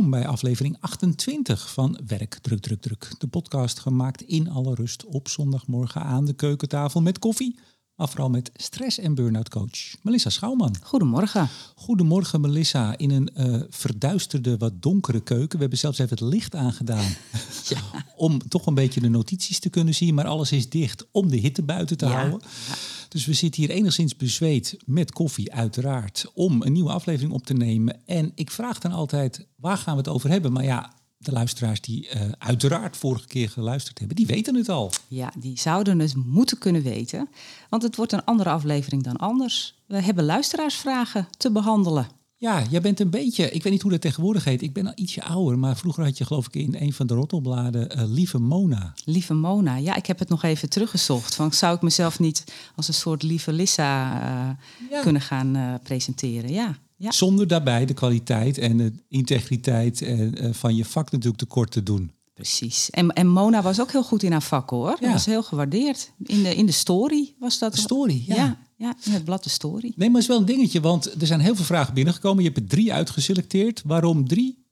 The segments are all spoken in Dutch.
welkom bij aflevering 28 van Werk Druk Druk Druk. De podcast gemaakt in alle rust op zondagmorgen aan de keukentafel met koffie. Maar vooral met stress- en burn-out coach Melissa Schouwman. Goedemorgen. Goedemorgen Melissa, in een uh, verduisterde, wat donkere keuken. We hebben zelfs even het licht aangedaan ja. om toch een beetje de notities te kunnen zien. Maar alles is dicht om de hitte buiten te houden. Ja. Dus we zitten hier enigszins bezweet met koffie uiteraard om een nieuwe aflevering op te nemen. En ik vraag dan altijd, waar gaan we het over hebben? Maar ja, de luisteraars die uh, uiteraard vorige keer geluisterd hebben, die weten het al. Ja, die zouden het moeten kunnen weten. Want het wordt een andere aflevering dan anders. We hebben luisteraarsvragen te behandelen. Ja, jij bent een beetje, ik weet niet hoe dat tegenwoordig heet. Ik ben al ietsje ouder, maar vroeger had je geloof ik in een van de rottelbladen uh, Lieve Mona. Lieve Mona, ja, ik heb het nog even teruggezocht. Van, zou ik mezelf niet als een soort Lieve Lissa uh, kunnen gaan presenteren? Ja. Ja. Zonder daarbij de kwaliteit en de integriteit van je vak natuurlijk tekort te doen. Precies. En, en Mona was ook heel goed in haar vak hoor. Ja. Dat was heel gewaardeerd. In de, in de story was dat. De story, ja. ja. Ja, in het blad de story. Nee, maar het is wel een dingetje, want er zijn heel veel vragen binnengekomen. Je hebt er drie uitgeselecteerd. Waarom drie?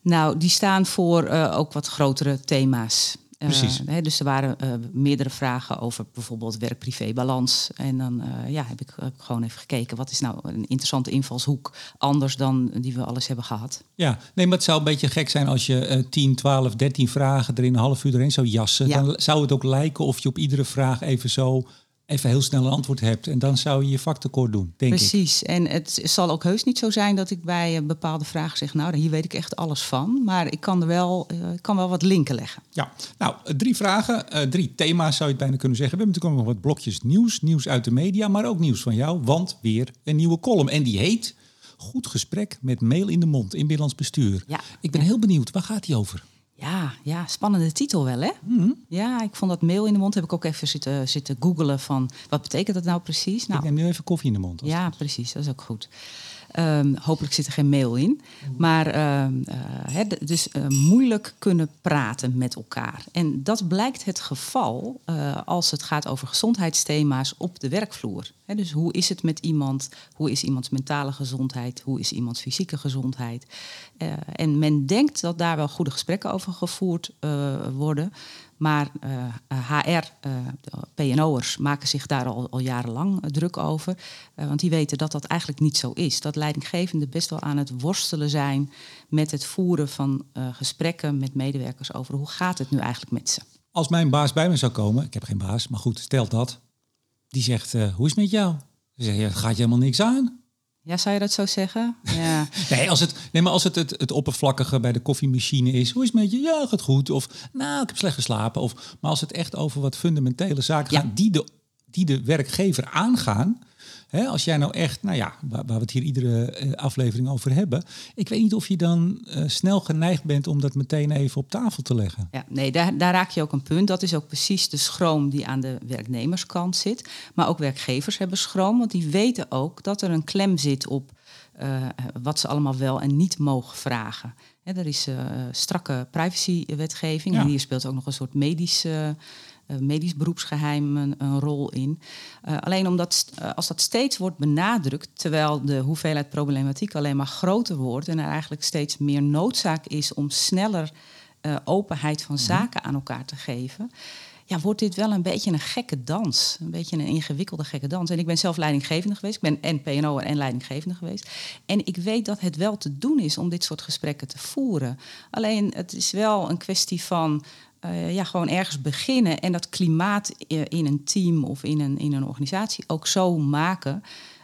Nou, die staan voor uh, ook wat grotere thema's. Precies. Uh, dus er waren uh, meerdere vragen over bijvoorbeeld werk-privé-balans. En dan uh, ja, heb ik gewoon even gekeken, wat is nou een interessante invalshoek anders dan die we alles hebben gehad. Ja, nee, maar het zou een beetje gek zijn als je 10, 12, 13 vragen er in een half uur erin zou jassen. Ja. Dan zou het ook lijken of je op iedere vraag even zo even heel snel een antwoord hebt. En dan zou je je vaktekort doen, denk Precies. ik. Precies. En het zal ook heus niet zo zijn dat ik bij een bepaalde vragen zeg... nou, hier weet ik echt alles van. Maar ik kan er wel, uh, kan wel wat linken leggen. Ja, nou, drie vragen, uh, drie thema's zou je het bijna kunnen zeggen. We hebben natuurlijk ook nog wat blokjes nieuws. Nieuws uit de media, maar ook nieuws van jou. Want weer een nieuwe column. En die heet... Goed gesprek met mail in de mond in Binnenlands Bestuur. Ja. Ik ben heel benieuwd, waar gaat die over? Ja, ja, spannende titel wel, hè? Mm Ja, ik vond dat mail in de mond. Heb ik ook even zitten, zitten googelen van wat betekent dat nou precies? Nou, ik neem nu even koffie in de mond. Ja, precies. Dat is ook goed. Um, hopelijk zit er geen mail in. Maar uh, uh, dus uh, moeilijk kunnen praten met elkaar. En dat blijkt het geval uh, als het gaat over gezondheidsthema's op de werkvloer. Dus hoe is het met iemand? Hoe is iemands mentale gezondheid? Hoe is iemands fysieke gezondheid? Uh, en men denkt dat daar wel goede gesprekken over gevoerd uh, worden. Maar HR, PNO'ers maken zich daar al, al jarenlang druk over. want die weten dat dat eigenlijk niet zo is. Dat leidinggevenden best wel aan het worstelen zijn met het voeren van gesprekken met medewerkers over hoe gaat het nu eigenlijk met ze. Als mijn baas bij me zou komen, ik heb geen baas, maar goed, stel dat. Die zegt, hoe is het met jou? Dan zeg je, gaat je helemaal niks aan. Ja, zou je dat zo zeggen? Ja. nee, als het, nee, maar als het, het het oppervlakkige bij de koffiemachine is, hoe is het met je? Ja, gaat goed. Of nou, ik heb slecht geslapen. Of, maar als het echt over wat fundamentele zaken gaat, die de, die de werkgever aangaan, als jij nou echt, nou ja, waar, waar, we het hier iedere eh, aflevering over hebben. Ik weet niet of je dan uh, snel geneigd bent om dat meteen even op tafel te leggen. Ja, nee, daar, daar raak je ook een punt. Dat is ook precies de schroom die aan de werknemerskant zit. Maar ook werkgevers hebben schroom, want die weten ook dat er een klem zit op uh, wat ze allemaal wel en niet mogen vragen. er is uh, strakke privacywetgeving ja. en hier speelt ook nog een soort medische medisch beroepsgeheim een, een rol in. Uh, alleen omdat uh, als dat steeds wordt benadrukt, terwijl de hoeveelheid problematiek alleen maar groter wordt en er eigenlijk steeds meer noodzaak is om sneller openheid van mhm. zaken aan elkaar te geven. Wordt dit wel een beetje een gekke dans. Een beetje een ingewikkelde gekke dans. En ik ben zelf leidinggevende geweest. Ik ben en PNO en leidinggevende geweest. En ik weet dat het wel te doen is om dit soort gesprekken te voeren. Alleen het is wel een kwestie van uh, ja, gewoon ergens beginnen en dat klimaat in een team of in een, in een organisatie ook zo maken.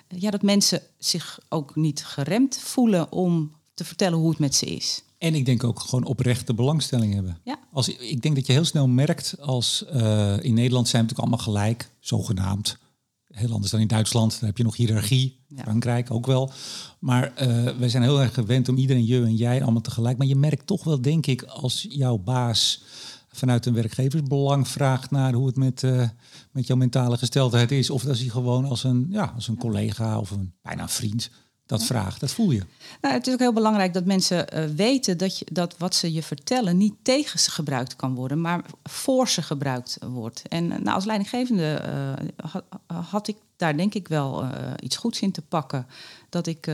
Ja, dat mensen zich ook niet geremd voelen om te vertellen hoe het met ze is. En ik denk ook gewoon oprechte belangstelling hebben. Ja. Als, ik denk dat je heel snel merkt als uh, in Nederland zijn we natuurlijk allemaal gelijk, zogenaamd. Heel anders dan in Duitsland. Daar heb je nog hiërarchie. Ja. Frankrijk ook wel. Maar uh, wij zijn heel erg gewend om iedereen, je en jij, allemaal tegelijk. Maar je merkt toch wel, denk ik, als jouw baas vanuit een werkgeversbelang vraagt naar hoe het met, uh, met jouw mentale gesteldheid is. Of als hij gewoon als een, ja, als een collega of een bijna vriend dat vraag. Dat voel je. Nou, het is ook heel belangrijk dat mensen uh, weten dat, je, dat wat ze je vertellen niet tegen ze gebruikt kan worden, maar voor ze gebruikt wordt. En nou, als leidinggevende uh, had, had, ik daar denk ik wel uh, iets goeds in te pakken. Dat ik,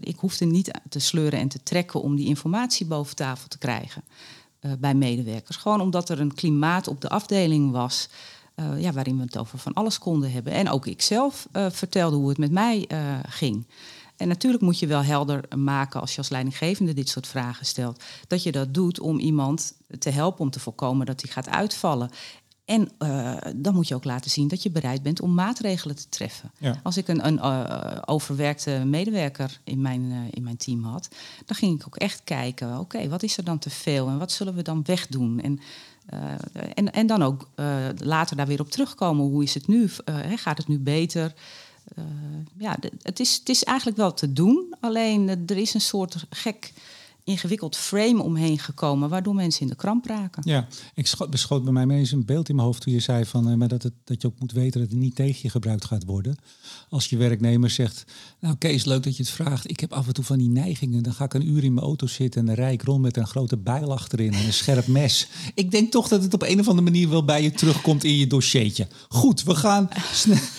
ik hoefde niet te sleuren en te trekken om die informatie boven tafel te krijgen bij medewerkers. Gewoon omdat er een klimaat op de afdeling was. ja, waarin we het over van alles konden hebben. En ook ik zelf vertelde hoe het met mij ging. En natuurlijk moet je wel helder maken als je als leidinggevende dit soort vragen stelt. Dat je dat doet om iemand te helpen om te voorkomen dat hij gaat uitvallen. En uh, dan moet je ook laten zien dat je bereid bent om maatregelen te treffen. Als ik een, een uh, overwerkte medewerker in mijn, uh, in mijn team had, dan ging ik ook echt kijken: oké, wat is er dan te veel en wat zullen we dan wegdoen? En, en, en dan ook later daar weer op terugkomen: hoe is het nu? gaat het nu beter? Uh, ja, het is, het is eigenlijk wel te doen. Alleen eh, er is een soort gek ingewikkeld frame omheen gekomen, waardoor mensen in de kramp raken. Ja, ik schot, beschoot bij mij eens een beeld in mijn hoofd toen je zei van, uh, maar dat, het, dat je ook moet weten dat het niet tegen je gebruikt gaat worden. Als je werknemer zegt, nou Kees, leuk dat je het vraagt. Ik heb af en toe van die neigingen. Dan ga ik een uur in mijn auto zitten en dan rijd ik rond met een grote bijl achterin en een scherp mes. Ik denk toch dat het op een of andere manier wel bij je terugkomt in je dossiertje. Goed, we gaan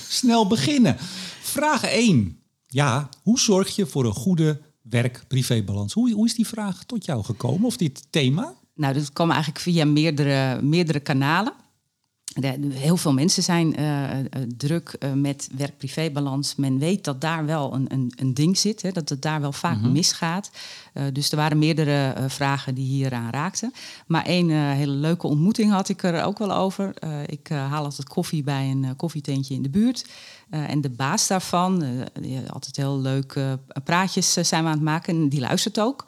snel beginnen. Vraag 1. Ja, hoe zorg je voor een goede werk-privébalans? Hoe, hoe is die vraag tot jou gekomen of dit thema? Nou, dat kwam eigenlijk via meerdere, meerdere kanalen. Heel veel mensen zijn uh, druk uh, met werk-privé-balans. Men weet dat daar wel een, een, een ding zit, hè, dat het daar wel vaak mm misgaat. Uh, dus er waren meerdere vragen die hier aan raakten. Maar één hele leuke ontmoeting had ik er ook wel over. ik haal altijd koffie bij een koffietentje in de buurt. en de baas daarvan, altijd heel leuke praatjes zijn we aan het maken. En die luistert ook.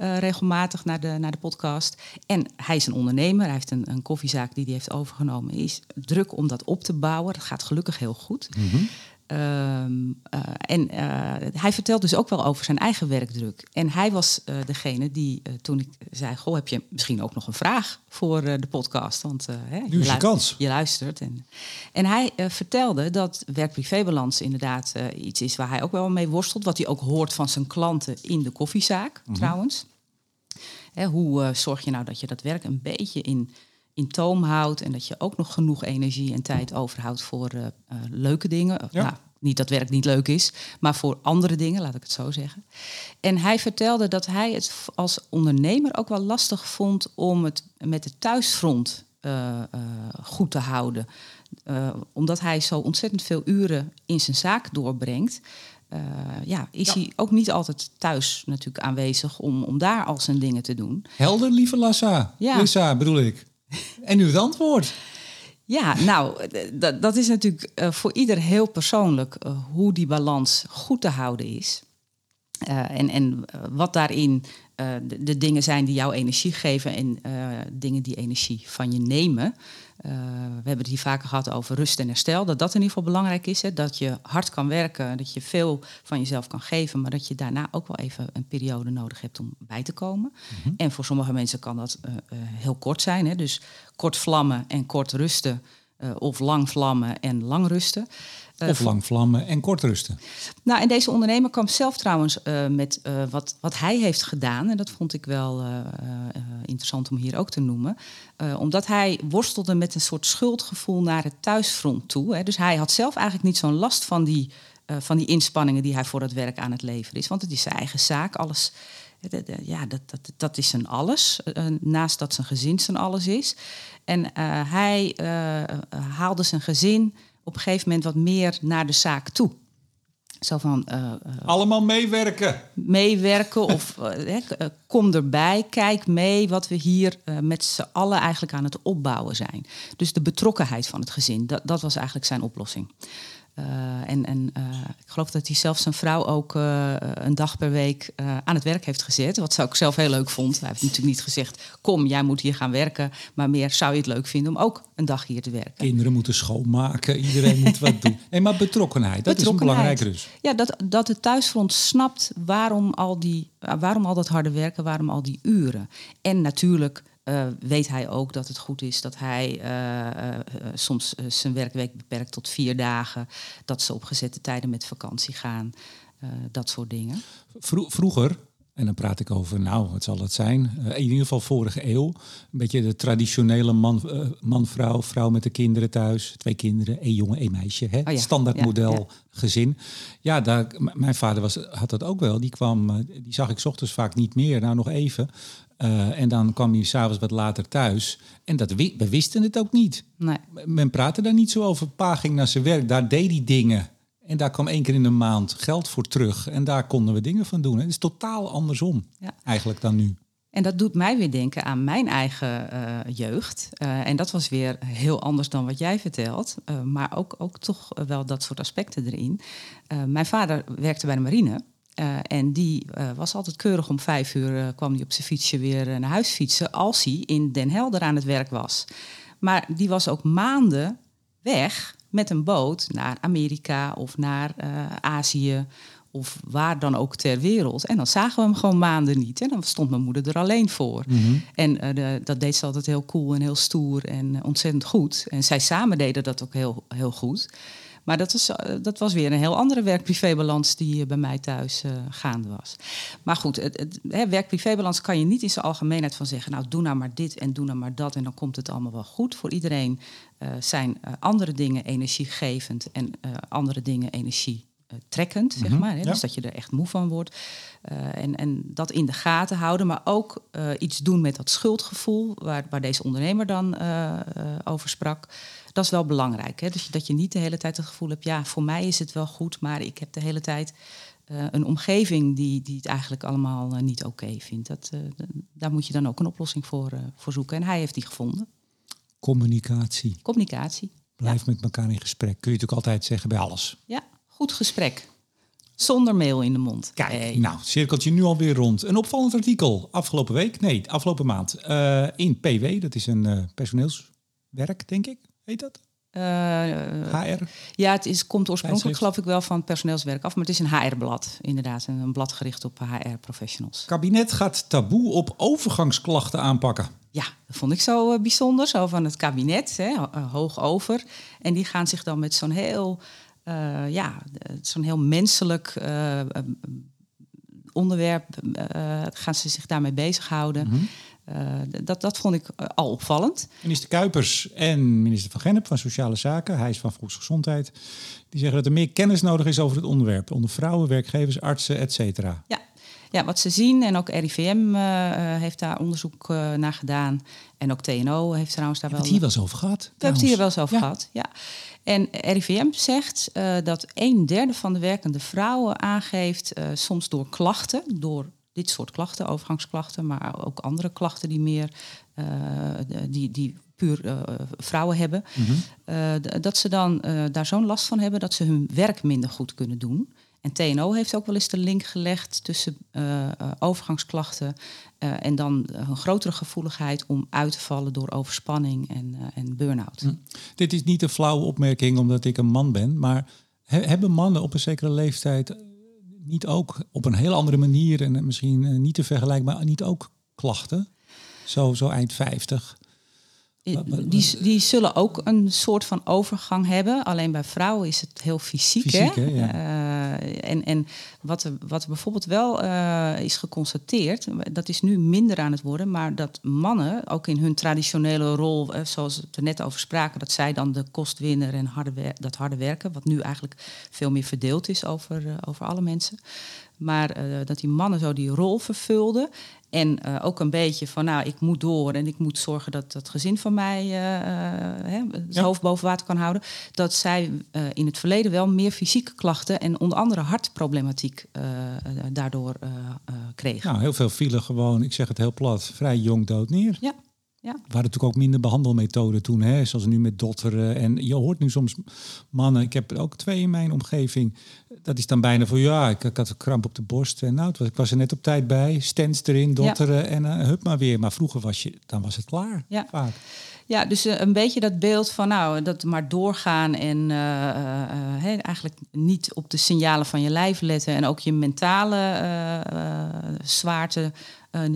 Uh, regelmatig naar de, naar de podcast. En hij is een ondernemer, hij heeft een, een koffiezaak die hij heeft overgenomen. Is druk om dat op te bouwen. Dat gaat gelukkig heel goed. Mm. Uh, uh, en uh, hij vertelt dus ook wel over zijn eigen werkdruk. En hij was degene die toen ik zei: Goh, heb je misschien ook nog een vraag voor de podcast? Want hè, je, je, kans. je luistert. En, en hij vertelde dat werk-privébalans inderdaad iets is waar hij ook wel mee worstelt. Wat hij ook hoort van zijn klanten in de koffiezaak, mm -hmm. trouwens. Hè, hoe zorg je nou dat je dat werk een beetje in in toom houdt en dat je ook nog genoeg energie en tijd overhoudt voor uh, uh, leuke dingen. Ja. Nou, niet dat werk niet leuk is, maar voor andere dingen, laat ik het zo zeggen. En hij vertelde dat hij het als ondernemer ook wel lastig vond om het met het thuisfront uh, goed te houden. omdat hij zo ontzettend veel uren in zijn zaak doorbrengt. ja, is ja. hij ook niet altijd thuis natuurlijk aanwezig om, om daar al zijn dingen te doen. Helder, lieve Lassa. Ja. Lissa, bedoel ik. En het antwoord. Ja, nou, dat, is natuurlijk uh, voor ieder heel persoonlijk uh, hoe die balans goed te houden is. Uh, en, en wat daarin de, de, dingen zijn die jou energie geven en dingen die energie van je nemen. Uh, we hebben het hier vaker gehad over rust en herstel. Dat dat in ieder geval belangrijk is. Hè? Dat je hard kan werken, dat je veel van jezelf kan geven, maar dat je daarna ook wel even een periode nodig hebt om bij te komen. Mm -hmm. En voor sommige mensen kan dat uh, uh, heel kort zijn. Hè? Dus kort vlammen en kort rusten. of lang vlammen en lang rusten. Uh, of lang vlammen en kort rusten. Nou, en deze ondernemer kwam zelf trouwens uh, met uh, wat, wat hij heeft gedaan. En dat vond ik wel interessant om hier ook te noemen. omdat hij worstelde met een soort schuldgevoel naar het thuisfront toe. Hè. Dus hij had zelf eigenlijk niet zo'n last van die, van die inspanningen die hij voor het werk aan het leveren is. Want het is zijn eigen zaak. Alles, ja, dat, dat, dat is zijn alles. naast dat zijn gezin zijn alles is. En hij haalde zijn gezin op een gegeven moment wat meer naar de zaak toe. Zo van, uh, uh, Allemaal meewerken. Meewerken of uh, kom erbij, kijk mee wat we hier met z'n allen eigenlijk aan het opbouwen zijn. Dus de betrokkenheid van het gezin, dat, dat was eigenlijk zijn oplossing. Uh, en en uh, ik geloof dat hij zelfs zijn vrouw ook uh, een dag per week aan het werk heeft gezet. Wat zou ik zelf heel leuk vond. Hij heeft natuurlijk niet gezegd: Kom, jij moet hier gaan werken. Maar meer zou je het leuk vinden om ook een dag hier te werken. Kinderen moeten schoonmaken, iedereen moet wat doen. En maar betrokkenheid, dat betrokkenheid. is een belangrijke dus. Ja, dat, dat het thuisfront snapt waarom al, die, waarom al dat harde werken, waarom al die uren. En natuurlijk uh, weet hij ook dat het goed is dat hij uh, uh, soms zijn werkweek beperkt tot vier dagen. Dat ze op gezette tijden met vakantie gaan. dat soort dingen. vroeger, en dan praat ik over, nou, wat zal het zijn? in ieder geval vorige eeuw. Een beetje de traditionele man, man vrouw, met de kinderen thuis. Twee kinderen, één jongen, één meisje. Hè? Oh ja. Standaard model gezin. Ja, daar, mijn vader was, had dat ook wel. Die kwam, die zag ik ochtends vaak niet meer. Nou, nog even. Uh, en dan kwam hij s'avonds wat later thuis. En dat, we wisten het ook niet. Nee. Men praatte daar niet zo over. Pa ging naar zijn werk, daar deed hij dingen. En daar kwam één keer in de maand geld voor terug. En daar konden we dingen van doen. Het is totaal andersom ja. eigenlijk dan nu. En dat doet mij weer denken aan mijn eigen uh, jeugd. Uh, en dat was weer heel anders dan wat jij vertelt. Uh, maar ook, ook toch wel dat soort aspecten erin. mijn vader werkte bij de marine. Uh, en die uh, was altijd keurig om vijf uur uh, kwam hij op zijn fietsje weer naar huis fietsen als hij in Den Helder aan het werk was. Maar die was ook maanden weg met een boot naar Amerika of naar Azië of waar dan ook ter wereld. En dan zagen we hem gewoon maanden niet. En dan stond mijn moeder er alleen voor. Mm -hmm. En de, dat deed ze altijd heel cool en heel stoer en ontzettend goed. En zij samen deden dat ook heel, heel goed. Maar dat, is, eh, dat was weer een heel andere werk-privébalans die eh, bij mij thuis uh, gaande was. Maar goed, het, het werk-privébalans kan je niet in zijn algemeenheid van zeggen... nou, doe nou maar dit en doe nou maar dat en dan komt het allemaal wel goed. Voor iedereen uh, zijn andere dingen energiegevend en andere dingen energie trekkend, zeg mhm, maar. Hè? Dus dat je er echt moe van wordt. Uh, en, en dat in de gaten houden, maar ook uh, iets doen met dat schuldgevoel, waar, waar deze ondernemer dan uh, over sprak dat is wel belangrijk. Hè? Dus dat je niet de hele tijd het gevoel hebt, ja, voor mij is het wel goed, maar ik heb de hele tijd uh, een omgeving die, die het eigenlijk allemaal uh, niet oké okay vindt. Dat, uh, daar moet je dan ook een oplossing voor, voor zoeken. En hij heeft die gevonden. Communicatie. Communicatie. Blijf ja. met elkaar in gesprek. Kun je natuurlijk altijd zeggen bij alles. Ja, goed gesprek. Zonder mail in de mond. Kijk, hey. nou, cirkeltje nu alweer rond. Een opvallend artikel afgelopen week, nee, afgelopen maand. in PW, dat is een personeelswerk, denk ik. Heet dat? HR? Eh, ja, het is, komt oorspronkelijk geloof ik wel van personeelswerk af, maar het is een HR-blad, inderdaad. Een, blad gericht op HR-professionals. kabinet gaat taboe op overgangsklachten aanpakken. Ja, dat vond ik zo uh, bijzonder. Zo van het kabinet, hè, hoog over. En die gaan zich dan met zo'n heel, uh, ja, zo'n heel menselijk onderwerp, gaan ze zich daarmee bezighouden. Mm dat, dat vond ik uh, al opvallend. Minister Kuipers en minister Van Gennep van Sociale Zaken, hij is van Volksgezondheid, die zeggen dat er meer kennis nodig is over het onderwerp. Onder vrouwen, werkgevers, artsen, et cetera. Ja. ja, wat ze zien, en ook RIVM uh, eh, heeft daar onderzoek naar gedaan. En ook TNO heeft trouwens daar wel... Heb je het hier wel eens over gehad? We hebben het hier wel eens over gehad, ja. En RIVM zegt dat een derde van de werkende vrouwen aangeeft, soms door klachten, door dit soort klachten, overgangsklachten, maar ook andere klachten die meer uh, die, die puur uh, vrouwen hebben, mm -hmm. uh, dat ze dan daar zo'n last van hebben dat ze hun werk minder goed kunnen doen. En TNO heeft ook wel eens de link gelegd tussen overgangsklachten en dan een grotere gevoeligheid om uit te vallen door overspanning en, en burn-out. Mm. Dit is niet een flauwe opmerking omdat ik een man ben, maar hebben mannen op een zekere leeftijd niet ook op een heel andere manier en misschien eh, niet te vergelijken, maar niet ook klachten? Zo, zo eind 50. Die, die zullen ook een soort van overgang hebben. Alleen bij vrouwen is het heel fysiek. fysiek hè? Ja. Uh, en en wat, er, wat er bijvoorbeeld wel uh, is geconstateerd, dat is nu minder aan het worden, maar dat mannen ook in hun traditionele rol, uh, zoals we het er net over spraken, dat zij dan de kostwinner en harde dat harde werken, wat nu eigenlijk veel meer verdeeld is over, over alle mensen. Maar dat die mannen zo die rol vervulden. En uh, ook een beetje van, nou, ik moet door en ik moet zorgen dat het gezin van mij uh, uh, het ja. hoofd boven water kan houden. Dat zij in het verleden wel meer fysieke klachten en onder andere hartproblematiek daardoor kregen. Nou, heel veel vielen gewoon, ik zeg het heel plat, vrij jong dood neer. Ja. Ja. Er waren natuurlijk ook minder behandelmethoden toen, hè? zoals nu met dotteren. En je hoort nu soms mannen, ik heb ook twee in mijn omgeving. Dat is dan bijna voor ja, ik, ik had een kramp op de borst. En nou, was, ik was er net op tijd bij. Stents erin, dotteren en uh, hup maar weer. Maar vroeger was je, dan was het klaar. Ja. Vaak. Ja, dus een beetje dat beeld van nou, dat maar doorgaan en eigenlijk niet op de signalen van je lijf letten en ook je mentale zwaarte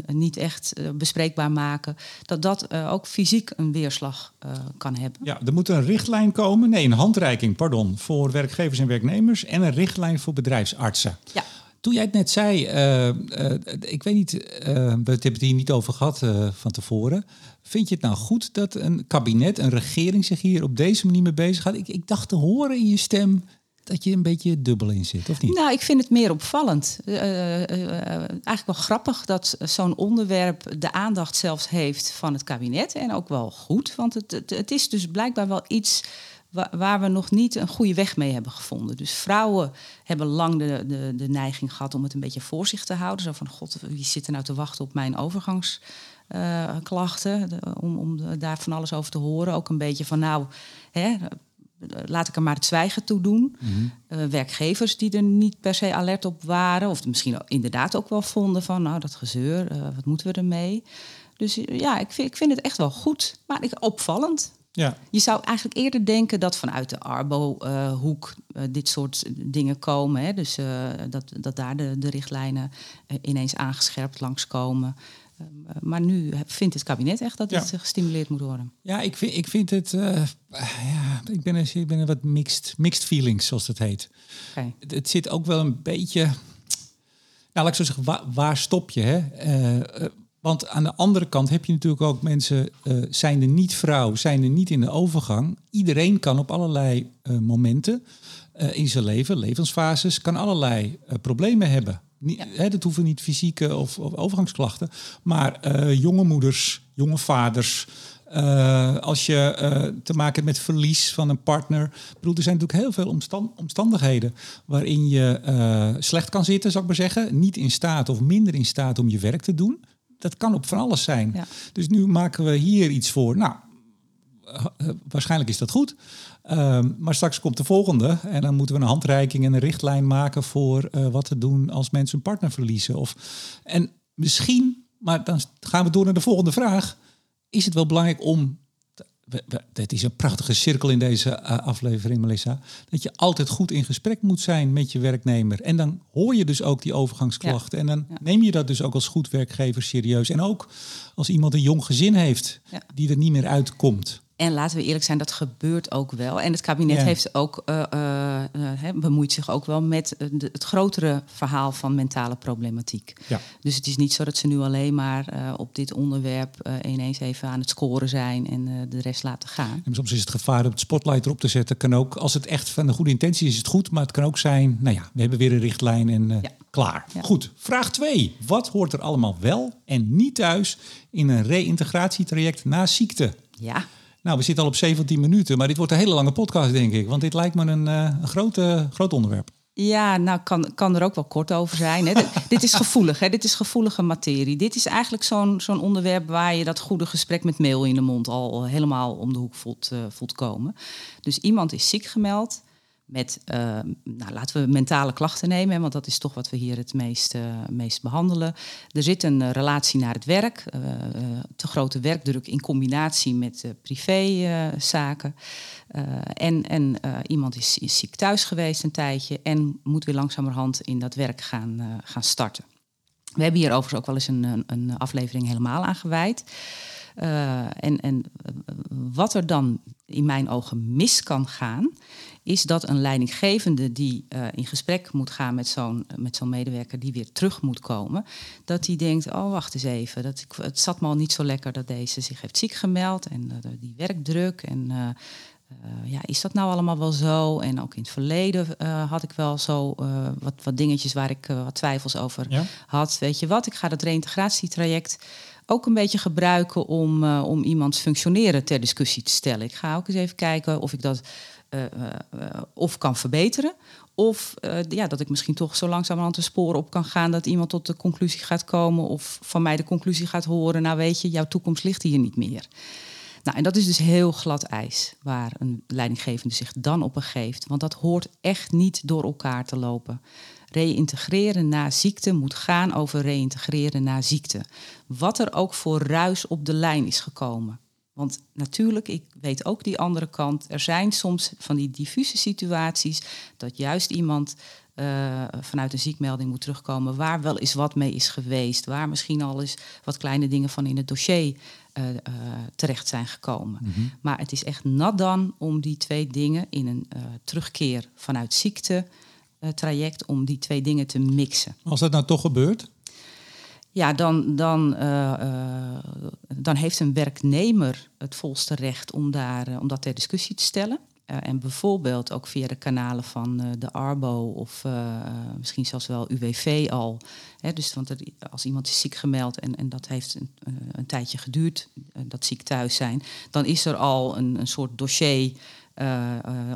niet echt bespreekbaar maken, dat dat ook fysiek een weerslag kan hebben. Ja, er moet een richtlijn komen, nee, een handreiking, pardon, voor werkgevers en werknemers en een richtlijn voor bedrijfsartsen. Ja. Toen jij het net zei, uh, uh, ik weet niet, uh, we hebben het hier niet over gehad van tevoren. Vind je het nou goed dat een kabinet, een regering zich hier op deze manier mee bezig gaat? Ik, ik dacht te horen in je stem dat je een beetje dubbel in zit, of niet? Nou, ik vind het meer opvallend. eigenlijk wel grappig dat zo'n onderwerp de aandacht zelfs heeft van het kabinet. En ook wel goed, want het, het, het is dus blijkbaar wel iets waar we nog niet een goede weg mee hebben gevonden. Dus vrouwen hebben lang de, de, de neiging gehad om het een beetje voor zich te houden. Zo van, god, wie zit er nou te wachten op mijn overgangsklachten? om, om daar van alles over te horen. Ook een beetje van, nou, hè, laat ik er maar het zwijgen toe doen. Mhm. Eh, werkgevers die er niet per se alert op waren... of misschien inderdaad ook wel vonden van, nou, dat gezeur, uh, wat moeten we ermee? Dus ja, ik vind, ik vind het echt wel goed, maar opvallend. Ja. Je zou eigenlijk eerder denken dat vanuit de Arbo-hoek uh, dit soort dingen komen. Hè? Dus dat, dat daar de, de richtlijnen ineens aangescherpt langskomen. Maar nu vindt het kabinet echt dat dit gestimuleerd moet worden. Ja, ik vind, ik vind het. ja, ik ben, er, ik ben er wat mixed, mixed feelings, zoals het heet. Okay. Het, het, zit ook wel een beetje. Nou, laat ik zo zeggen, waar, waar stop je? Hè? Want aan de andere kant heb je natuurlijk ook mensen, uh, zijn er niet vrouw, zijn er niet in de overgang. Iedereen kan op allerlei momenten in zijn leven, levensfases, kan allerlei problemen hebben. Niet, ja. hè, dat hoeven niet fysieke of, of overgangsklachten, maar jonge moeders, jonge vaders. als je te maken hebt met verlies van een partner. bedoel, er zijn natuurlijk heel veel omstand, omstandigheden waarin je slecht kan zitten, zou ik maar zeggen. Niet in staat of minder in staat om je werk te doen dat kan op van alles zijn. Ja. Dus nu maken we hier iets voor. Nou, waarschijnlijk is dat goed. Um, maar straks komt de volgende. En dan moeten we een handreiking en een richtlijn maken voor uh, wat te doen als mensen een partner verliezen. Of, en misschien, maar dan gaan we door naar de volgende vraag. Is het wel belangrijk om het is een prachtige cirkel in deze uh, aflevering, Melissa. Dat je altijd goed in gesprek moet zijn met je werknemer. En dan hoor je dus ook die overgangsklachten. Ja. En dan ja. neem je dat dus ook als goed werkgever serieus. En ook als iemand een jong gezin heeft ja. die er niet meer uitkomt. En laten we eerlijk zijn, dat gebeurt ook wel. En het kabinet ja. heeft ook, uh, uh, uh, bemoeit zich ook wel met het grotere verhaal van mentale problematiek. Ja. Dus het is niet zo dat ze nu alleen maar op dit onderwerp ineens even aan het scoren zijn en de rest laten gaan. En soms is het gevaar om het spotlight erop te zetten. Kan ook, als het echt van de goede intentie is, is het goed. Maar het kan ook zijn, nou ja, we hebben weer een richtlijn en ja. klaar. Goed, vraag 2. Wat hoort er allemaal wel en niet thuis in een reïntegratietraject na ziekte? Ja. Nou, we zitten al op 17 minuten, maar dit wordt een hele lange podcast, denk ik. Want dit lijkt me een, uh, een groot, uh, groot onderwerp. Ja, nou kan, kan er ook wel kort over zijn. Hè. dit is gevoelig, hè. dit is gevoelige materie. Dit is eigenlijk zo'n zo'n onderwerp waar je dat goede gesprek met mail in de mond al helemaal om de hoek voelt, uh, voelt komen. Dus iemand is ziek gemeld met, uh, nou, laten we mentale klachten nemen, want dat is toch wat we hier het meest, uh, meest behandelen. Er zit een uh, relatie naar het werk, te grote werkdruk in combinatie met privézaken. en en iemand is, is, ziek thuis geweest een tijdje en moet weer langzamerhand in dat werk gaan, gaan starten. We hebben hier overigens ook wel eens een, een aflevering helemaal aan gewijd. en, en wat er dan in mijn ogen mis kan gaan, is dat een leidinggevende die uh, in gesprek moet gaan met zo'n, met zo'n medewerker die weer terug moet komen, dat die denkt, oh wacht eens even, dat ik, het zat me al niet zo lekker dat deze zich heeft ziek gemeld en uh, die werkdruk en uh, ja, is dat nou allemaal wel zo? En ook in het verleden had ik wel zo wat, wat dingetjes waar ik wat twijfels over ja? had. Weet je wat, ik ga dat reïntegratietraject ook een beetje gebruiken om, om iemands functioneren ter discussie te stellen. Ik ga ook eens even kijken of ik dat uh, uh, of kan verbeteren. Of ja, dat ik misschien toch zo langzamerhand de sporen op kan gaan dat iemand tot de conclusie gaat komen. Of van mij de conclusie gaat horen. Nou weet je, jouw toekomst ligt hier niet meer. Nou, en dat is dus heel glad ijs waar een leidinggevende zich dan op begeeft. Want dat hoort echt niet door elkaar te lopen. Reïntegreren na ziekte moet gaan over reïntegreren na ziekte. Wat er ook voor ruis op de lijn is gekomen. Want natuurlijk, ik weet ook die andere kant. Er zijn soms van die diffuse situaties dat juist iemand uh, vanuit een ziekmelding moet terugkomen waar wel eens wat mee is geweest, waar misschien al eens wat kleine dingen van in het dossier uh, terecht zijn gekomen. Mhm. Maar het is echt nat dan om die twee dingen in een terugkeer vanuit ziekte traject, om die twee dingen te mixen. Als dat nou toch gebeurt? Ja, dan, dan, dan heeft een werknemer het volste recht om, daar, om dat ter discussie te stellen. Eh, en bijvoorbeeld ook via de kanalen van de Arbo of misschien zelfs wel UWV al. Hè, dus want als iemand is ziek gemeld en, en dat heeft een, een tijdje geduurd, dat ziek thuis zijn, dan is er al een, een soort dossier.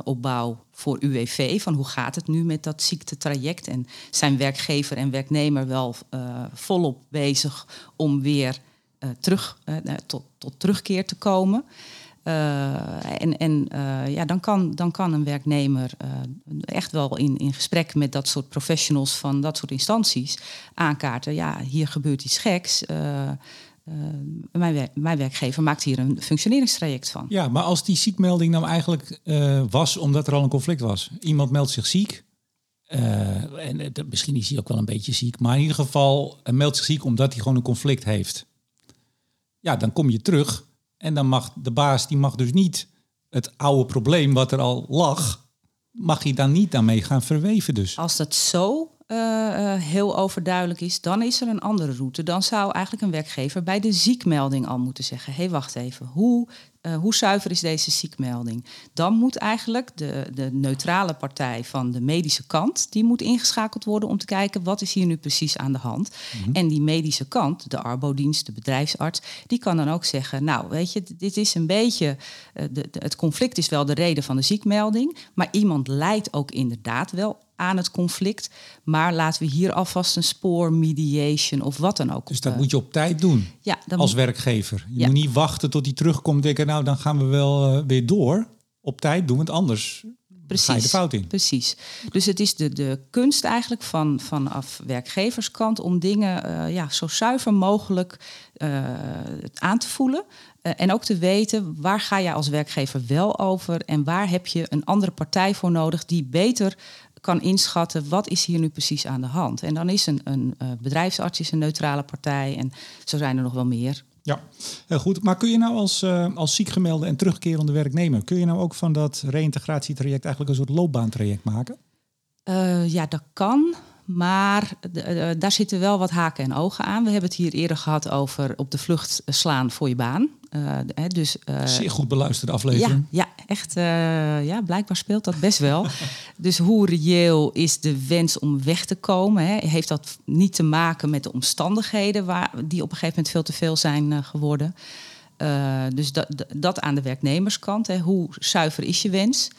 Opbouw voor UWV van hoe gaat het nu met dat ziektetraject en zijn werkgever en werknemer wel volop bezig om weer terug tot, tot terugkeer te komen. En en ja, dan, kan, dan kan een werknemer echt wel in, in gesprek met dat soort professionals van dat soort instanties aankaarten. Ja, hier gebeurt iets geks. Mijn, mijn werkgever maakt hier een functioneringstraject van. Ja, maar als die ziekmelding nou eigenlijk was omdat er al een conflict was. Iemand meldt zich ziek. en misschien is hij ook wel een beetje ziek. Maar in ieder geval meldt zich ziek omdat hij gewoon een conflict heeft. Ja, dan kom je terug en dan mag de baas, die mag dus niet het oude probleem wat er al lag, mag hij dan niet daarmee gaan verweven dus. Als dat zo uh, heel overduidelijk is, dan is er een andere route. Dan zou eigenlijk een werkgever bij de ziekmelding al moeten zeggen: hé, hey, wacht even, hoe uh, hoe zuiver is deze ziekmelding? Dan moet eigenlijk de, de neutrale partij van de medische kant, die moet ingeschakeld worden om te kijken wat is hier nu precies aan de hand. Mm En die medische kant, de arbodienst, de bedrijfsarts, die kan dan ook zeggen, nou weet je, dit is een beetje, uh, de, het conflict is wel de reden van de ziekmelding, maar iemand leidt ook inderdaad wel aan het conflict. Maar laten we hier alvast een spoor, mediation of wat dan ook. Dus dat moet je op tijd doen ja, als werkgever. Je moet niet wachten tot hij terugkomt en denken, nou dan gaan we wel uh, weer door. Op tijd doen, want anders Precies, ga je de fout in. Precies. Dus het is de, de kunst eigenlijk van, vanaf werkgeverskant om dingen uh, ja, zo zuiver mogelijk aan te voelen. en ook te weten waar ga je als werkgever wel over en waar heb je een andere partij voor nodig die beter kan inschatten wat is hier nu precies aan de hand. En dan is een, een uh, bedrijfsarts is een neutrale partij en zo zijn er nog wel meer. Ja, heel goed. Maar kun je nou als, uh, als ziekgemelde en terugkerende werknemer, kun je nou ook van dat reïntegratietraject eigenlijk een soort loopbaantraject maken? Uh, ja, dat kan. Maar daar zitten wel wat haken en ogen aan. We hebben het hier eerder gehad over op de vlucht slaan voor je baan. Uh, dus, uh, Zeer goed beluisterde aflevering. Ja, ja echt. Uh, ja, blijkbaar speelt dat best wel. dus hoe reëel is de wens om weg te komen? Hè? Heeft dat niet te maken met de omstandigheden waar, die op een gegeven moment veel te veel zijn geworden? dus dat, dat aan de werknemerskant. Hè? Hoe zuiver is je wens?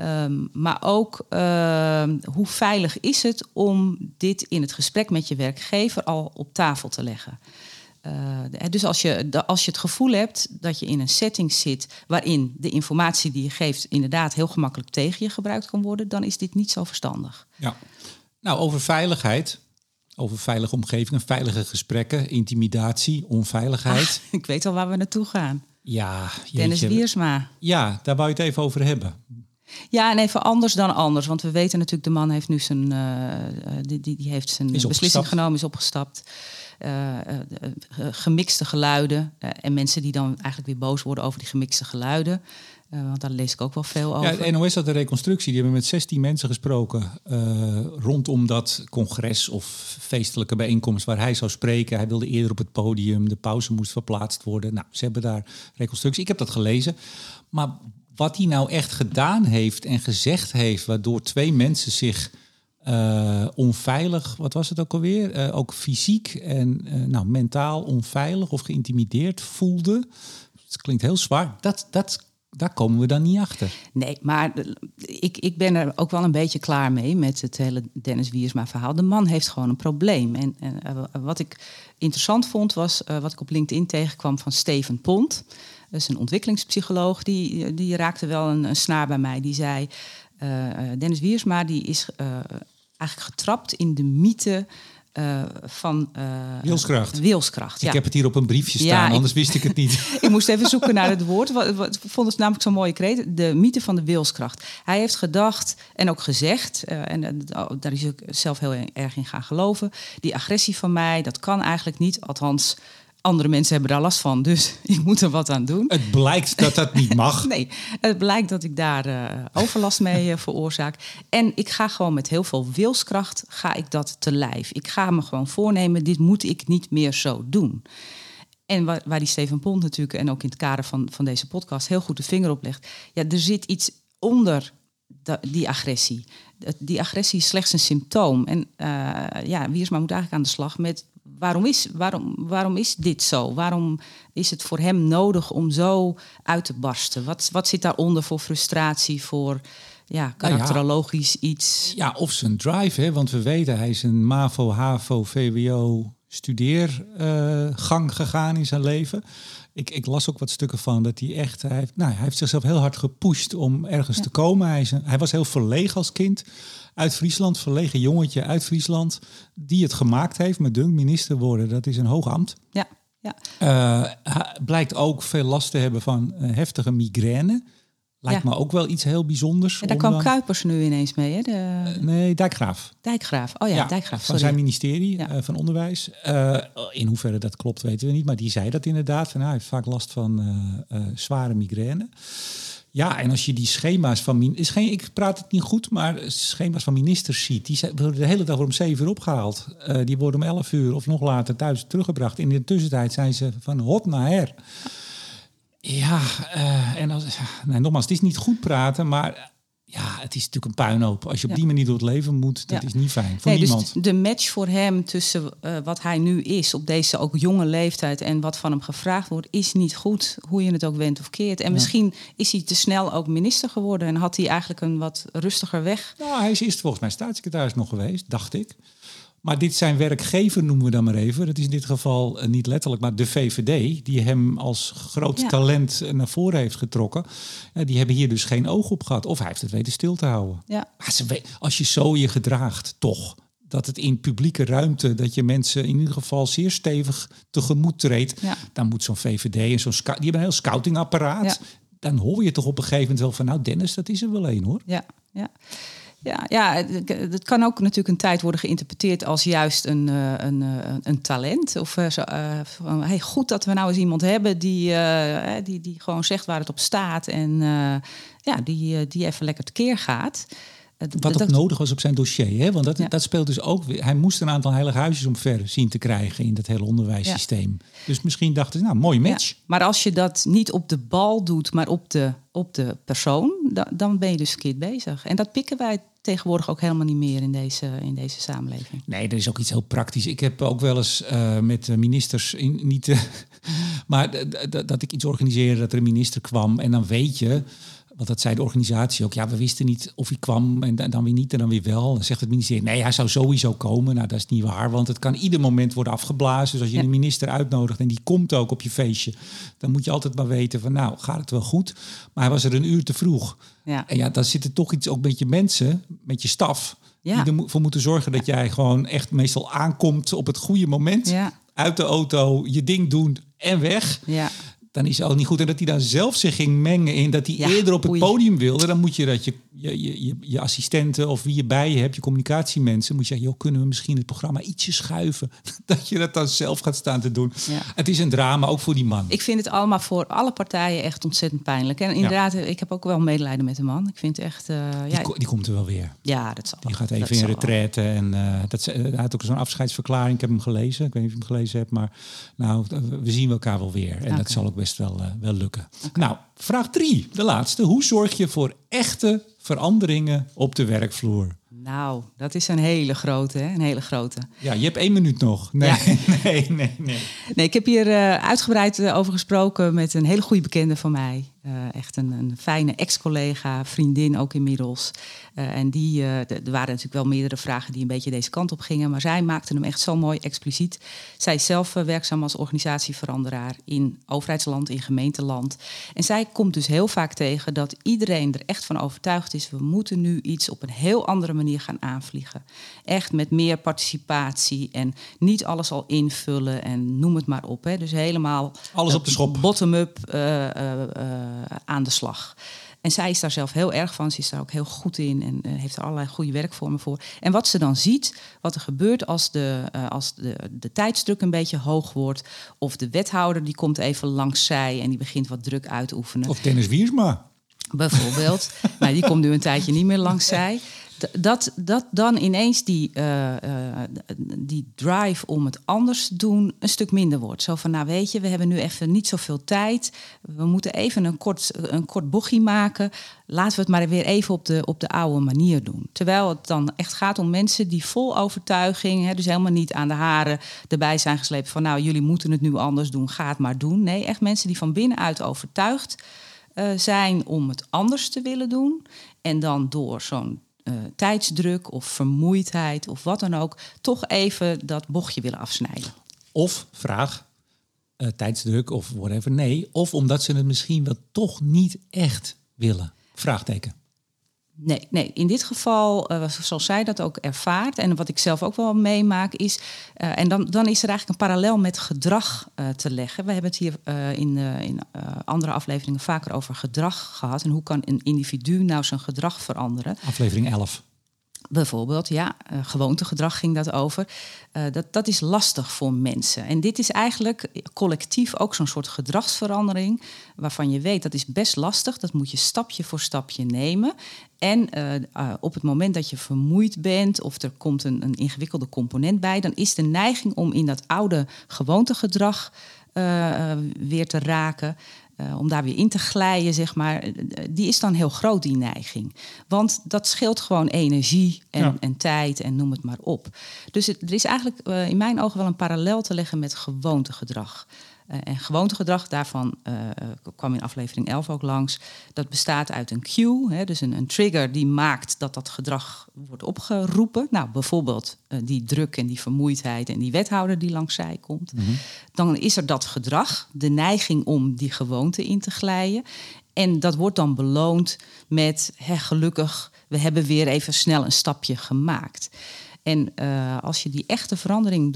Um, maar ook uh, hoe veilig is het om dit in het gesprek met je werkgever al op tafel te leggen? Uh, dus als je, als je het gevoel hebt dat je in een setting zit waarin de informatie die je geeft inderdaad heel gemakkelijk tegen je gebruikt kan worden, dan is dit niet zo verstandig. Ja, nou over veiligheid, over veilige omgevingen, veilige gesprekken, intimidatie, onveiligheid. Ah, ik weet al waar we naartoe gaan. Ja, jeetje. Dennis Wiersma. Ja, daar wou je het even over hebben. Ja, en even anders dan anders. Want we weten natuurlijk, de man heeft nu zijn, uh, die, die, heeft zijn beslissing genomen, is opgestapt. Uh, gemixte geluiden. en mensen die dan eigenlijk weer boos worden over die gemixte geluiden. want daar lees ik ook wel veel over. Ja, het NOS had een reconstructie. Die hebben met 16 mensen gesproken rondom dat congres of feestelijke bijeenkomst waar hij zou spreken. Hij wilde eerder op het podium. De pauze moest verplaatst worden. Nou, ze hebben daar reconstructie. Ik heb dat gelezen. Maar wat hij nou echt gedaan heeft en gezegd heeft, waardoor twee mensen zich uh, onveilig, wat was het ook alweer? Uh, ook fysiek en uh, nou, mentaal onveilig of geïntimideerd voelden. Het klinkt heel zwaar. Dat, dat, daar komen we dan niet achter. Nee, maar ik, ik ben er ook wel een beetje klaar mee met het hele Dennis Wiersma verhaal. De man heeft gewoon een probleem. En, en wat ik interessant vond was wat ik op LinkedIn tegenkwam van Steven Pont. Dat is een ontwikkelingspsycholoog, die, die raakte wel een, een snaar bij mij. Die zei, uh, Dennis Wiersma die is uh, eigenlijk getrapt in de mythe uh, van Wilskracht. Wilskracht ja. Ik heb het hier op een briefje staan, ja, anders wist ik het niet. ik moest even zoeken naar het woord. Wat, wat, ik vond het namelijk zo'n mooie kreet. De mythe van de wilskracht. Hij heeft gedacht en ook gezegd, en daar is ik zelf heel erg in gaan geloven. Die agressie van mij, dat kan eigenlijk niet. Althans, andere mensen hebben daar last van, dus ik moet er wat aan doen. Het blijkt dat dat niet mag. nee, het blijkt dat ik daar uh, overlast mee uh, veroorzaak. En ik ga gewoon met heel veel wilskracht ga ik dat te lijf. Ik ga me gewoon voornemen, dit moet ik niet meer zo doen. En waar, waar die Steven Pont natuurlijk, en ook in het kader van, van deze podcast, heel goed de vinger op legt. Ja, er zit iets onder die agressie. Die agressie is slechts een symptoom. En uh, ja, Wiersma moet eigenlijk aan de slag met waarom is, waarom, waarom is dit zo? Waarom is het voor hem nodig om zo uit te barsten? Wat, wat zit daaronder voor frustratie, voor ja, karakterologisch iets? Ja, of zijn drive, hè? want we weten hij is een MAVO, HAVO, VWO studeergang uh, gegaan in zijn leven. Ik, ik, las ook wat stukken van dat hij echt, hij heeft, nou, hij heeft zichzelf heel hard gepusht om ergens te komen. Hij, is hij was heel verlegen als kind uit Friesland, verlegen jongetje uit Friesland, die het gemaakt heeft met dunk minister worden. Dat is een hoog ambt. Ja. Ja. Uh, blijkt ook veel last te hebben van heftige migraine. Lijkt me ook wel iets heel bijzonders. En daar kwam dan... Kuipers nu ineens mee, hè? De... Uh, nee, Dijkgraaf. Dijkgraaf, oh ja, ja Dijkgraaf. Sorry. Van zijn ministerie ja. van Onderwijs. in hoeverre dat klopt, weten we niet. Maar die zei dat inderdaad. Van, nou, hij heeft vaak last van zware migraine. Ja, en als je die schema's van... Is geen, ik praat het niet goed, maar schema's van ministers ziet... die worden de hele dag om zeven uur opgehaald. Die worden om elf uur of nog later thuis teruggebracht. In de tussentijd zijn ze van hot naar her. Ja, uh, en als, nee, nogmaals, het is niet goed praten, maar ja, het is natuurlijk een puinhoop. Als je op die manier door het leven moet, dat is niet fijn voor nee, niemand. Dus de match voor hem tussen uh, wat hij nu is op deze ook jonge leeftijd en wat van hem gevraagd wordt, is niet goed, hoe je het ook wendt of keert. En misschien is hij te snel ook minister geworden en had hij eigenlijk een wat rustiger weg. Nou, hij is eerst volgens mij staatssecretaris nog geweest, dacht ik. Maar dit zijn werkgever, noemen we dan maar even. Dat is in dit geval uh, niet letterlijk, maar de VVD, die hem als groot ja. talent uh, naar voren heeft getrokken. Uh, die hebben hier dus geen oog op gehad. Of hij heeft het weten stil te houden. Ja. Als je zo je gedraagt, toch. Dat het in publieke ruimte, dat je mensen in ieder geval zeer stevig tegemoet treedt. Ja. Dan moet zo'n VVD en zo'n die hebben een heel scoutingapparaat. Dan hoor je toch op een gegeven moment wel van, nou Dennis, dat is er wel één hoor. Ja, ja. Ja, ja, het kan ook natuurlijk een tijd worden geïnterpreteerd als juist een, uh, een, uh, een talent. Of uh, zo, van, hey, goed dat we nou eens iemand hebben die, die, die gewoon zegt waar het op staat en ja, die, die even lekker tekeer gaat. Wat ook nodig was op zijn dossier, hè? want dat, ja. dat speelt dus ook weer. Hij moest een aantal heilige huisjes omver zien te krijgen in dat hele onderwijssysteem. Ja. Dus misschien dachten ze, nou, mooi match. Ja. Maar als je dat niet op de bal doet, maar op de, op de persoon, dan, dan ben je dus verkeerd bezig. En dat pikken wij tegenwoordig ook helemaal niet meer in deze, in deze samenleving. Nee, dat is ook iets heel praktisch. Ik heb ook wel eens uh, met ministers, in, niet, uh, maar dat ik iets organiseerde, dat er een minister kwam en dan weet je want dat zei de organisatie ook. Ja, we wisten niet of hij kwam en dan weer niet en dan weer wel. Dan zegt het ministerie, nee, hij zou sowieso komen. Nou, dat is niet waar, want het kan ieder moment worden afgeblazen. Dus als je ja. een minister uitnodigt en die komt ook op je feestje... dan moet je altijd maar weten van, nou, gaat het wel goed? Maar hij was er een uur te vroeg. Ja. En ja, dan zit er toch iets ook met je mensen, met je staf... Ja. die ervoor moeten zorgen dat jij gewoon echt meestal aankomt op het goede moment... Ja. uit de auto, je ding doen en weg. Ja dan is het ook niet goed. En dat hij dan zelf zich ging mengen in dat hij ja, eerder op het oei. podium wilde. Dan moet je dat je, je, je, je, assistenten of wie je bij je hebt, je communicatiemensen, moet je zeggen, joh, kunnen we misschien het programma ietsje schuiven? dat je dat dan zelf gaat staan te doen. Ja. Het is een drama, ook voor die man. Ik vind het allemaal voor alle partijen echt ontzettend pijnlijk. En inderdaad, ja. ik heb ook wel medelijden met de man. Ik vind echt... Uh, die, ja, die komt er wel weer. Ja, dat zal. Die gaat even in retraite. En uh, dat, hij had ook zo'n afscheidsverklaring. Ik heb hem gelezen. Ik weet niet of je hem gelezen hebt. Maar nou, we zien elkaar wel weer. En okay. dat zal ook best wel, uh, wel lukken. Okay. Nou, vraag drie, de laatste. Hoe zorg je voor echte veranderingen op de werkvloer? Nou, dat is een hele grote, hè? een hele grote. Ja, je hebt één minuut nog. Nee, ja. nee, nee, nee. Nee, ik heb hier uh, uitgebreid over gesproken met een hele goede bekende van mij. Uh, echt een, een fijne ex-collega, vriendin ook inmiddels. Uh, en die, uh, er waren natuurlijk wel meerdere vragen die een beetje deze kant op gingen. Maar zij maakte hem echt zo mooi expliciet. Zij is zelf werkzaam als organisatieveranderaar in overheidsland, in gemeenteland. En zij komt dus heel vaak tegen dat iedereen er echt van overtuigd is... we moeten nu iets op een heel andere manier gaan aanvliegen. Echt met meer participatie en niet alles al invullen en noem het maar op. Hè. Dus helemaal... Alles op de schop. Bottom-up eh, aan de slag. En zij is daar zelf heel erg van. Ze is daar ook heel goed in en uh, heeft er allerlei goede werkvormen voor. En wat ze dan ziet, wat er gebeurt als, de, uh, als de, de tijdsdruk een beetje hoog wordt. Of de wethouder die komt even langs zij en die begint wat druk uit te oefenen. Of Dennis Wiersma. Bijvoorbeeld. maar die komt nu een tijdje niet meer langs zij dat, dat dan ineens die, uh, uh, die drive om het anders te doen een stuk minder wordt. Zo van, nou weet je, we hebben nu even niet zoveel tijd. We moeten even een kort, een kort bochtje maken. Laten we het maar weer even op de, op de oude manier doen. Terwijl het dan echt gaat om mensen die vol overtuiging, hè, dus helemaal niet aan de haren erbij zijn gesleept van, nou jullie moeten het nu anders doen, ga het maar doen. Nee, echt mensen die van binnenuit overtuigd uh, zijn om het anders te willen doen. En dan door zo'n uh, tijdsdruk of vermoeidheid of wat dan ook, toch even dat bochtje willen afsnijden. Of vraag, uh, tijdsdruk of whatever, nee. Of omdat ze het misschien wel toch niet echt willen. Vraagteken. Nee, nee, in dit geval, uh, zoals zij dat ook ervaart en wat ik zelf ook wel meemaak, is. Uh, en dan, dan is er eigenlijk een parallel met gedrag uh, te leggen. We hebben het hier in, in andere afleveringen vaker over gedrag gehad. En hoe kan een individu nou zijn gedrag veranderen? Aflevering 11. Bijvoorbeeld, ja, uh, gewoontegedrag ging dat over. Uh, dat, dat is lastig voor mensen. En dit is eigenlijk collectief ook zo'n soort gedragsverandering... waarvan je weet dat is best lastig. Dat moet je stapje voor stapje nemen. En uh, op het moment dat je vermoeid bent of er komt een, een ingewikkelde component bij... dan is de neiging om in dat oude gewoontegedrag weer te raken... Uh, om daar weer in te glijden, zeg maar, eh, die is dan heel groot, die neiging. Want dat scheelt gewoon energie en, ja. en tijd en noem het maar op. Dus het, er is eigenlijk uh, in mijn ogen wel een parallel te leggen met gewoontegedrag. Uh, en gewoontegedrag, daarvan uh, kwam in aflevering 11 ook langs. Dat bestaat uit een cue, hè, dus een, een, trigger die maakt dat dat gedrag wordt opgeroepen. Nou, bijvoorbeeld uh, die druk en die vermoeidheid en die wethouder die langs zij komt. Mm -hmm. Dan is er dat gedrag, de neiging om die gewoonte in te glijden. En dat wordt dan beloond met, hè, gelukkig, we hebben weer even snel een stapje gemaakt. En uh, als je die echte verandering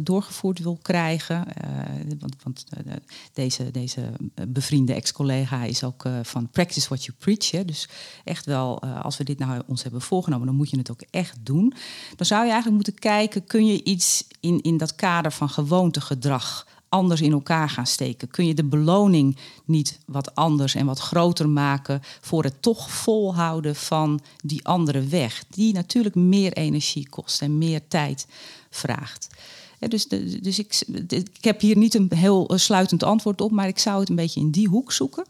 doorgevoerd wil krijgen, uh, want, want uh, deze, deze bevriende ex-collega is ook van practice what you preach. Hè, dus echt wel, als we dit nou ons hebben voorgenomen, dan moet je het ook echt doen. Dan zou je eigenlijk moeten kijken, kun je iets in, in dat kader van gewoontegedrag anders in elkaar gaan steken? Kun je de beloning niet wat anders en wat groter maken voor het toch volhouden van die andere weg, die natuurlijk meer energie kost en meer tijd vraagt? Dus dus ik, ik heb hier niet een heel sluitend antwoord op, maar ik zou het een beetje in die hoek zoeken.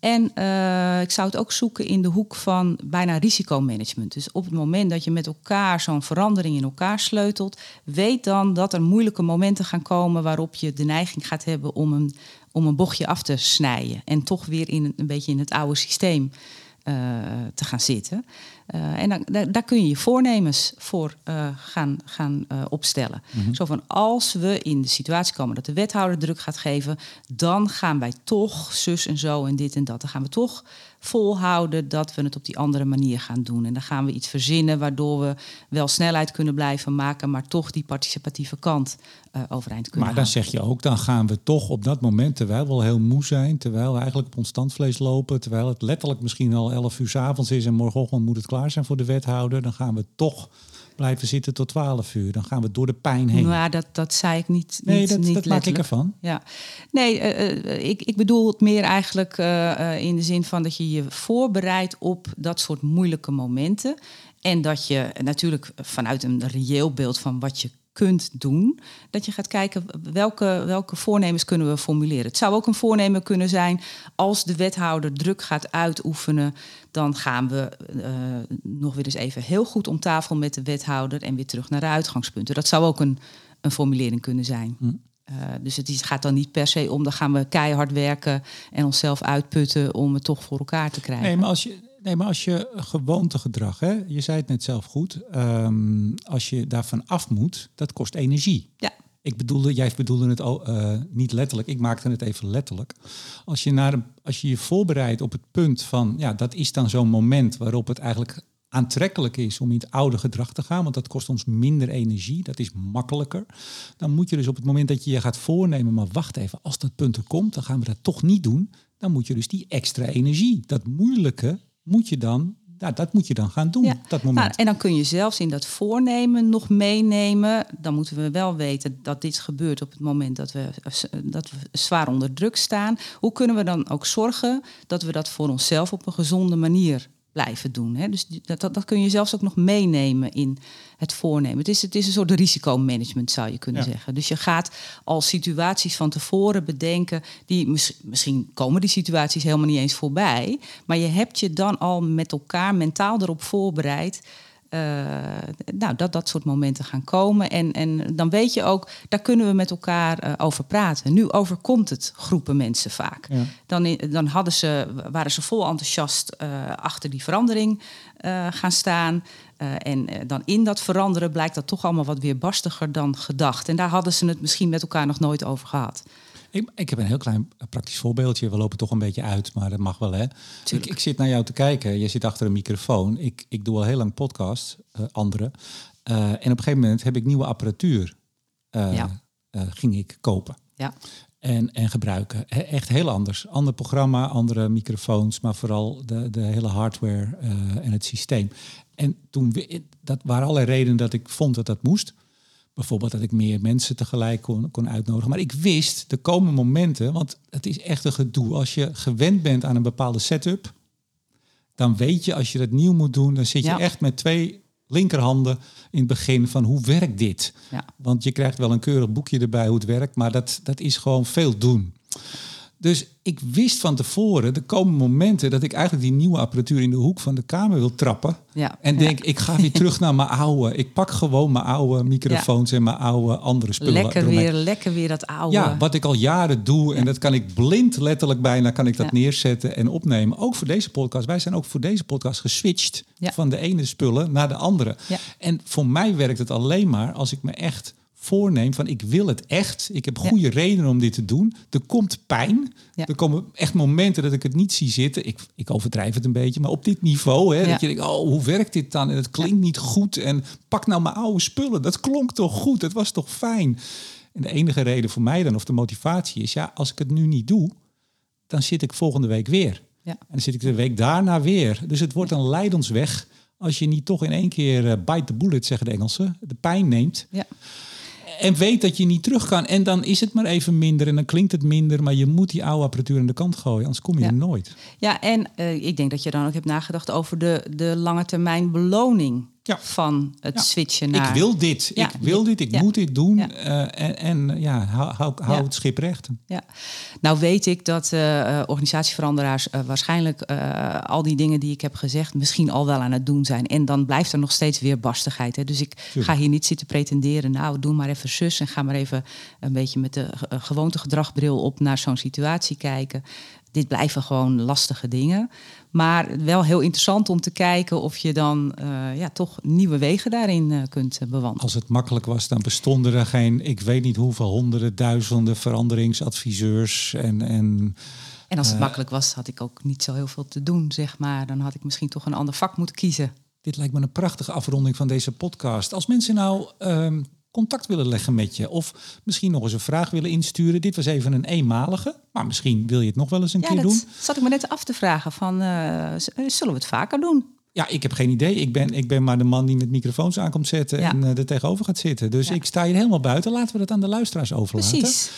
En uh, ik zou het ook zoeken in de hoek van bijna risicomanagement. Dus op het moment dat je met elkaar zo'n verandering in elkaar sleutelt, weet dan dat er moeilijke momenten gaan komen waarop je de neiging gaat hebben om een, om een bochtje af te snijden. En toch weer in een, beetje in het oude systeem uh, te gaan zitten. Uh, en dan, daar, kun je je voornemens voor uh, gaan, gaan opstellen. Mm -hmm. Zo van als we in de situatie komen dat de wethouder druk gaat geven, dan gaan wij toch zus en zo en dit en dat. Dan gaan we toch volhouden dat we het op die andere manier gaan doen. En dan gaan we iets verzinnen waardoor we wel snelheid kunnen blijven maken, maar toch die participatieve kant uh, overeind kunnen Maar dan houden. zeg je ook, dan gaan we toch op dat moment, terwijl we al heel moe zijn, terwijl we eigenlijk op ons standvlees lopen, terwijl het letterlijk misschien al 11 uur s avonds is en morgenochtend moet het klaar zijn voor de wethouder, dan gaan we toch blijven zitten tot 12 uur. Dan gaan we door de pijn heen. Nou, dat, dat zei ik niet. Nee, niet, dat, niet dat maak ik ervan. Ja. Nee, uh, ik, ik bedoel het meer eigenlijk uh, in de zin van dat je je voorbereidt op dat soort moeilijke momenten. En dat je natuurlijk vanuit een reëel beeld van wat je kunt doen, dat je gaat kijken welke, welke voornemens kunnen we formuleren. Het zou ook een voornemen kunnen zijn als de wethouder druk gaat uitoefenen, dan gaan we uh, nog weer eens even heel goed om tafel met de wethouder en weer terug naar de uitgangspunten. Dat zou ook een, een formulering kunnen zijn. Hm. Uh, dus het gaat dan niet per se om, dan gaan we keihard werken en onszelf uitputten om het toch voor elkaar te krijgen. Nee, maar als je, nee, maar als je gewoontegedrag, hè, je zei het net zelf goed, um, als je daarvan af moet, dat kost energie. Ja. Ik bedoelde, jij bedoelde het al, uh, niet letterlijk, ik maakte het even letterlijk. Als je, naar, als je je voorbereidt op het punt van, ja, dat is dan zo'n moment waarop het eigenlijk aantrekkelijk is om in het oude gedrag te gaan, want dat kost ons minder energie, dat is makkelijker. Dan moet je dus op het moment dat je je gaat voornemen, maar wacht even, als dat punt er komt, dan gaan we dat toch niet doen. Dan moet je dus die extra energie, dat moeilijke, moet je dan nou, dat moet je dan gaan doen, ja. dat moment. Nou, en dan kun je zelfs in dat voornemen nog meenemen. Dan moeten we wel weten dat dit gebeurt op het moment dat we, dat we zwaar onder druk staan. Hoe kunnen we dan ook zorgen dat we dat voor onszelf op een gezonde manier blijven doen. Hè? Dus dat, dat, dat, kun je zelfs ook nog meenemen in het voornemen. Het is, het is een soort risicomanagement, zou je kunnen zeggen. Dus je gaat al situaties van tevoren bedenken, die misschien komen die situaties helemaal niet eens voorbij, maar je hebt je dan al met elkaar mentaal erop voorbereid uh, nou, dat dat soort momenten gaan komen. En, en dan weet je ook, daar kunnen we met elkaar uh, over praten. Nu overkomt het groepen mensen vaak. Ja. Dan, dan hadden ze, waren ze vol enthousiast uh, achter die verandering gaan staan. en dan in dat veranderen blijkt dat toch allemaal wat weerbarstiger dan gedacht. En daar hadden ze het misschien met elkaar nog nooit over gehad. Ik, ik, heb een heel klein praktisch voorbeeldje. We lopen toch een beetje uit, maar dat mag wel, hè? Ik, ik, zit naar jou te kijken. Je zit achter een microfoon. Ik, ik doe al heel lang podcasts, uh, andere. Uh, en op een gegeven moment heb ik nieuwe apparatuur. Uh, ja. ging ik kopen. Ja. En, en gebruiken. He, echt heel anders. Ander programma, andere microfoons, maar vooral de, de hele hardware en het systeem. En toen, dat waren allerlei redenen dat ik vond dat dat moest. Bijvoorbeeld dat ik meer mensen tegelijk kon, kon uitnodigen. Maar ik wist, er komen momenten, want het is echt een gedoe. Als je gewend bent aan een bepaalde setup, dan weet je als je dat nieuw moet doen, dan zit je echt met twee linkerhanden in het begin van hoe werkt dit? Ja. Want je krijgt wel een keurig boekje erbij hoe het werkt, maar dat, dat is gewoon veel doen. Dus ik wist van tevoren, er komen momenten dat ik eigenlijk die nieuwe apparatuur in de hoek van de kamer wil trappen. Ja, en denk, ik ga weer terug naar mijn oude. Ik pak gewoon mijn oude microfoons en mijn oude andere spullen. Lekker weer, lekker weer dat oude. Ja, wat ik al jaren doe. En dat kan ik blind letterlijk bijna kan ik dat neerzetten en opnemen. Ook voor deze podcast. Wij zijn ook voor deze podcast geswitcht van de ene spullen naar de andere. En voor mij werkt het alleen maar als ik me echt voorneem van ik wil het echt. Ik heb goede redenen om dit te doen. Er komt pijn. Er komen echt momenten dat ik het niet zie zitten. Ik, ik overdrijf het een beetje, maar op dit niveau. Hè, Dat je denkt, oh, hoe werkt dit dan? En het klinkt niet goed. En pak nou mijn oude spullen. Dat klonk toch goed? Dat was toch fijn? En de enige reden voor mij dan, of de motivatie is, ja, als ik het nu niet doe, dan zit ik volgende week weer. Ja. En dan zit ik de week daarna weer. Dus het wordt een leidensweg als je niet toch in één keer uh, bite the bullet, zeggen de Engelsen, de pijn neemt. Ja en weet dat je niet terug kan. En dan is het maar even minder en dan klinkt het minder. Maar je moet die oude apparatuur aan de kant gooien, anders kom je er nooit. Ja, en uh, ik denk dat je dan ook hebt nagedacht over de, de lange termijn beloning ja. van het ja. switchen naar... Ik wil dit, ik wil dit, ik moet dit doen. Uh, en, en ja, hou, hou, hou het schip recht. Ja. Nou weet ik dat uh, organisatieveranderaars waarschijnlijk al die dingen die ik heb gezegd... misschien al wel aan het doen zijn. En dan blijft er nog steeds weer barstigheid. Hè. Dus ik Tuurlijk. ga hier niet zitten pretenderen... nou, doe maar even zus en ga maar even een beetje met de gewoontegedragbril op... naar zo'n situatie kijken dit blijven gewoon lastige dingen. Maar wel heel interessant om te kijken of je dan uh, ja, toch nieuwe wegen daarin uh, kunt uh, bewandelen. Als het makkelijk was, dan bestonden er geen, ik weet niet hoeveel honderden, duizenden veranderingsadviseurs. En, en, en als het makkelijk was, had ik ook niet zo heel veel te doen, zeg maar. Dan had ik misschien toch een ander vak moeten kiezen. Dit lijkt me een prachtige afronding van deze podcast. Als mensen nou uh, contact willen leggen met je. Of misschien nog eens een vraag willen insturen. Dit was even een eenmalige. Maar misschien wil je het nog wel eens een ja, keer dat doen. zat ik me net af te vragen. Van, uh, zullen we het vaker doen? Ja, ik heb geen idee. Ik ben, ik ben maar de man die met microfoons aankomt zetten ja. en uh, er tegenover gaat zitten. Dus ja. ik sta hier helemaal buiten. Laten we dat aan de luisteraars overlaten. Precies.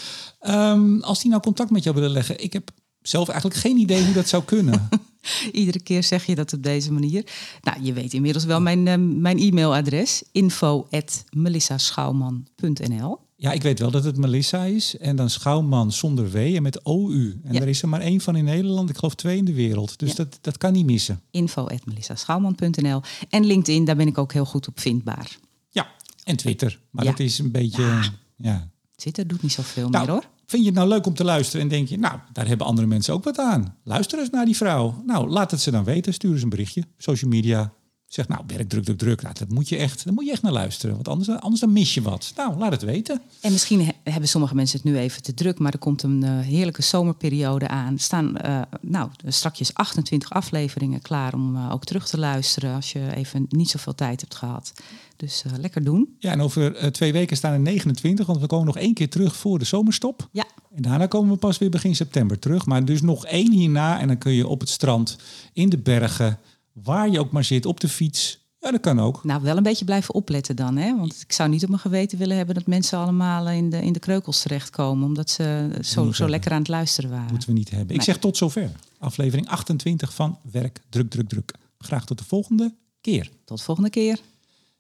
Um, als die nou contact met jou willen leggen. Ik heb zelf eigenlijk geen idee hoe dat zou kunnen. Iedere keer zeg je dat op deze manier. Nou, je weet inmiddels wel mijn, uh, mijn e-mailadres. info.melissaschouwman.nl Ja, ik weet wel dat het Melissa is. En dan Schouwman zonder W en met OU. En ja. er is er maar één van in Nederland. Ik geloof twee in de wereld. Dus ja. dat, dat kan niet missen. info.melissaschouwman.nl En LinkedIn, daar ben ik ook heel goed op vindbaar. Ja, en Twitter. Maar dat is een beetje... ja Twitter doet niet zoveel Nou, meer hoor. Vind je het nou leuk om te luisteren en denk je, nou, daar hebben andere mensen ook wat aan. Luister eens naar die vrouw. Nou, laat het ze dan weten. Stuur eens een berichtje. Social media. Zeg, nou, werk druk, druk, druk. Nou, dat moet je echt, daar moet je echt naar luisteren. Want anders, anders dan mis je wat. Nou, laat het weten. En misschien he- hebben sommige mensen het nu even te druk, maar er komt een eh, heerlijke zomerperiode aan. Er staan eh, nou, strakjes 28 afleveringen klaar om eh, ook terug te luisteren als je even niet zoveel tijd hebt gehad. Dus lekker doen. Ja, en over twee weken staan er 29, want we komen nog één keer terug voor de zomerstop. Ja, En daarna komen we pas weer begin september terug. Maar dus nog één hierna en dan kun je op het strand, in de bergen, waar je ook maar zit, op de fiets. Ja, dat kan ook. nou wel een beetje blijven opletten dan. Hè? Want ik zou niet op mijn geweten willen hebben dat mensen allemaal in de, in de kreukels terechtkomen. Omdat ze zo, zo hebben. lekker aan het luisteren waren. Moeten we niet hebben. Ik Nee. zeg tot zover. Aflevering 28 van Werk Druk Druk Druk. Graag tot de volgende keer. Tot volgende keer.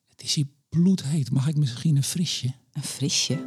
Het is hier bloedheet. Mag ik misschien een frisje? Een frisje.